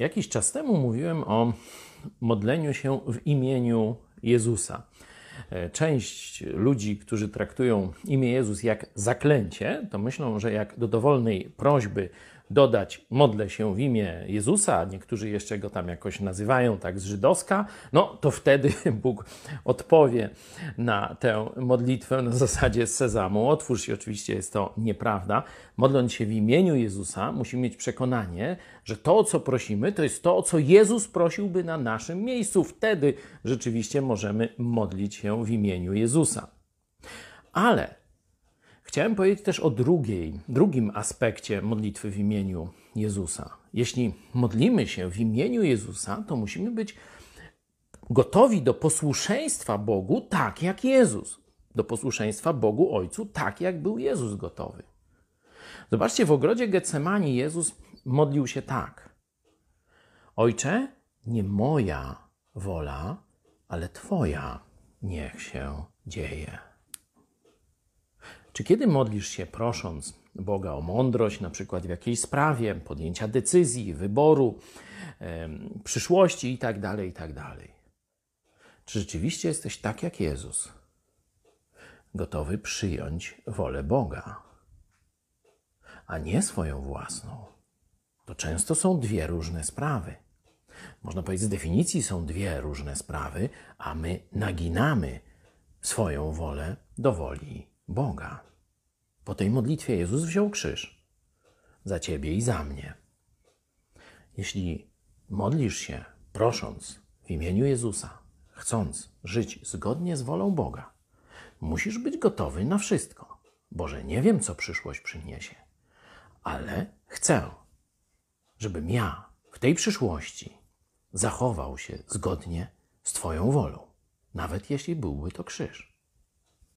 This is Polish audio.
Jakiś czas temu mówiłem o modleniu się w imieniu Jezusa. E, część ludzi, którzy traktują imię Jezus jak zaklęcie, to myślą, że jak do dowolnej prośby dodać modlę się w imię Jezusa, niektórzy jeszcze go tam jakoś nazywają tak z żydowska, no to wtedy Bóg odpowie na tę modlitwę na zasadzie sezamu. Otwórz się, oczywiście jest to nieprawda. Modląc się w imieniu Jezusa, musimy mieć przekonanie, że to, o co prosimy, to jest to, o co Jezus prosiłby na naszym miejscu. Wtedy rzeczywiście możemy modlić się w imieniu Jezusa. Ale Chciałem powiedzieć też o drugiej, drugim aspekcie modlitwy w imieniu Jezusa. Jeśli modlimy się w imieniu Jezusa, to musimy być gotowi do posłuszeństwa Bogu tak jak Jezus. Do posłuszeństwa Bogu Ojcu tak jak był Jezus gotowy. Zobaczcie, w ogrodzie Getsemani Jezus modlił się tak. Ojcze, nie moja wola, ale Twoja niech się dzieje. Czy kiedy modlisz się prosząc Boga o mądrość, na przykład w jakiejś sprawie, podjęcia decyzji, wyboru, przyszłości itd., tak itd., tak czy rzeczywiście jesteś tak jak Jezus, gotowy przyjąć wolę Boga, a nie swoją własną? To często są dwie różne sprawy. Można powiedzieć, z definicji są dwie różne sprawy, a my naginamy swoją wolę do woli Boga. Po tej modlitwie Jezus wziął krzyż za ciebie i za mnie. Jeśli modlisz się, prosząc w imieniu Jezusa, chcąc żyć zgodnie z wolą Boga, musisz być gotowy na wszystko. Boże, nie wiem, co przyszłość przyniesie, ale chcę, żebym ja w tej przyszłości zachował się zgodnie z Twoją wolą, nawet jeśli byłby to krzyż.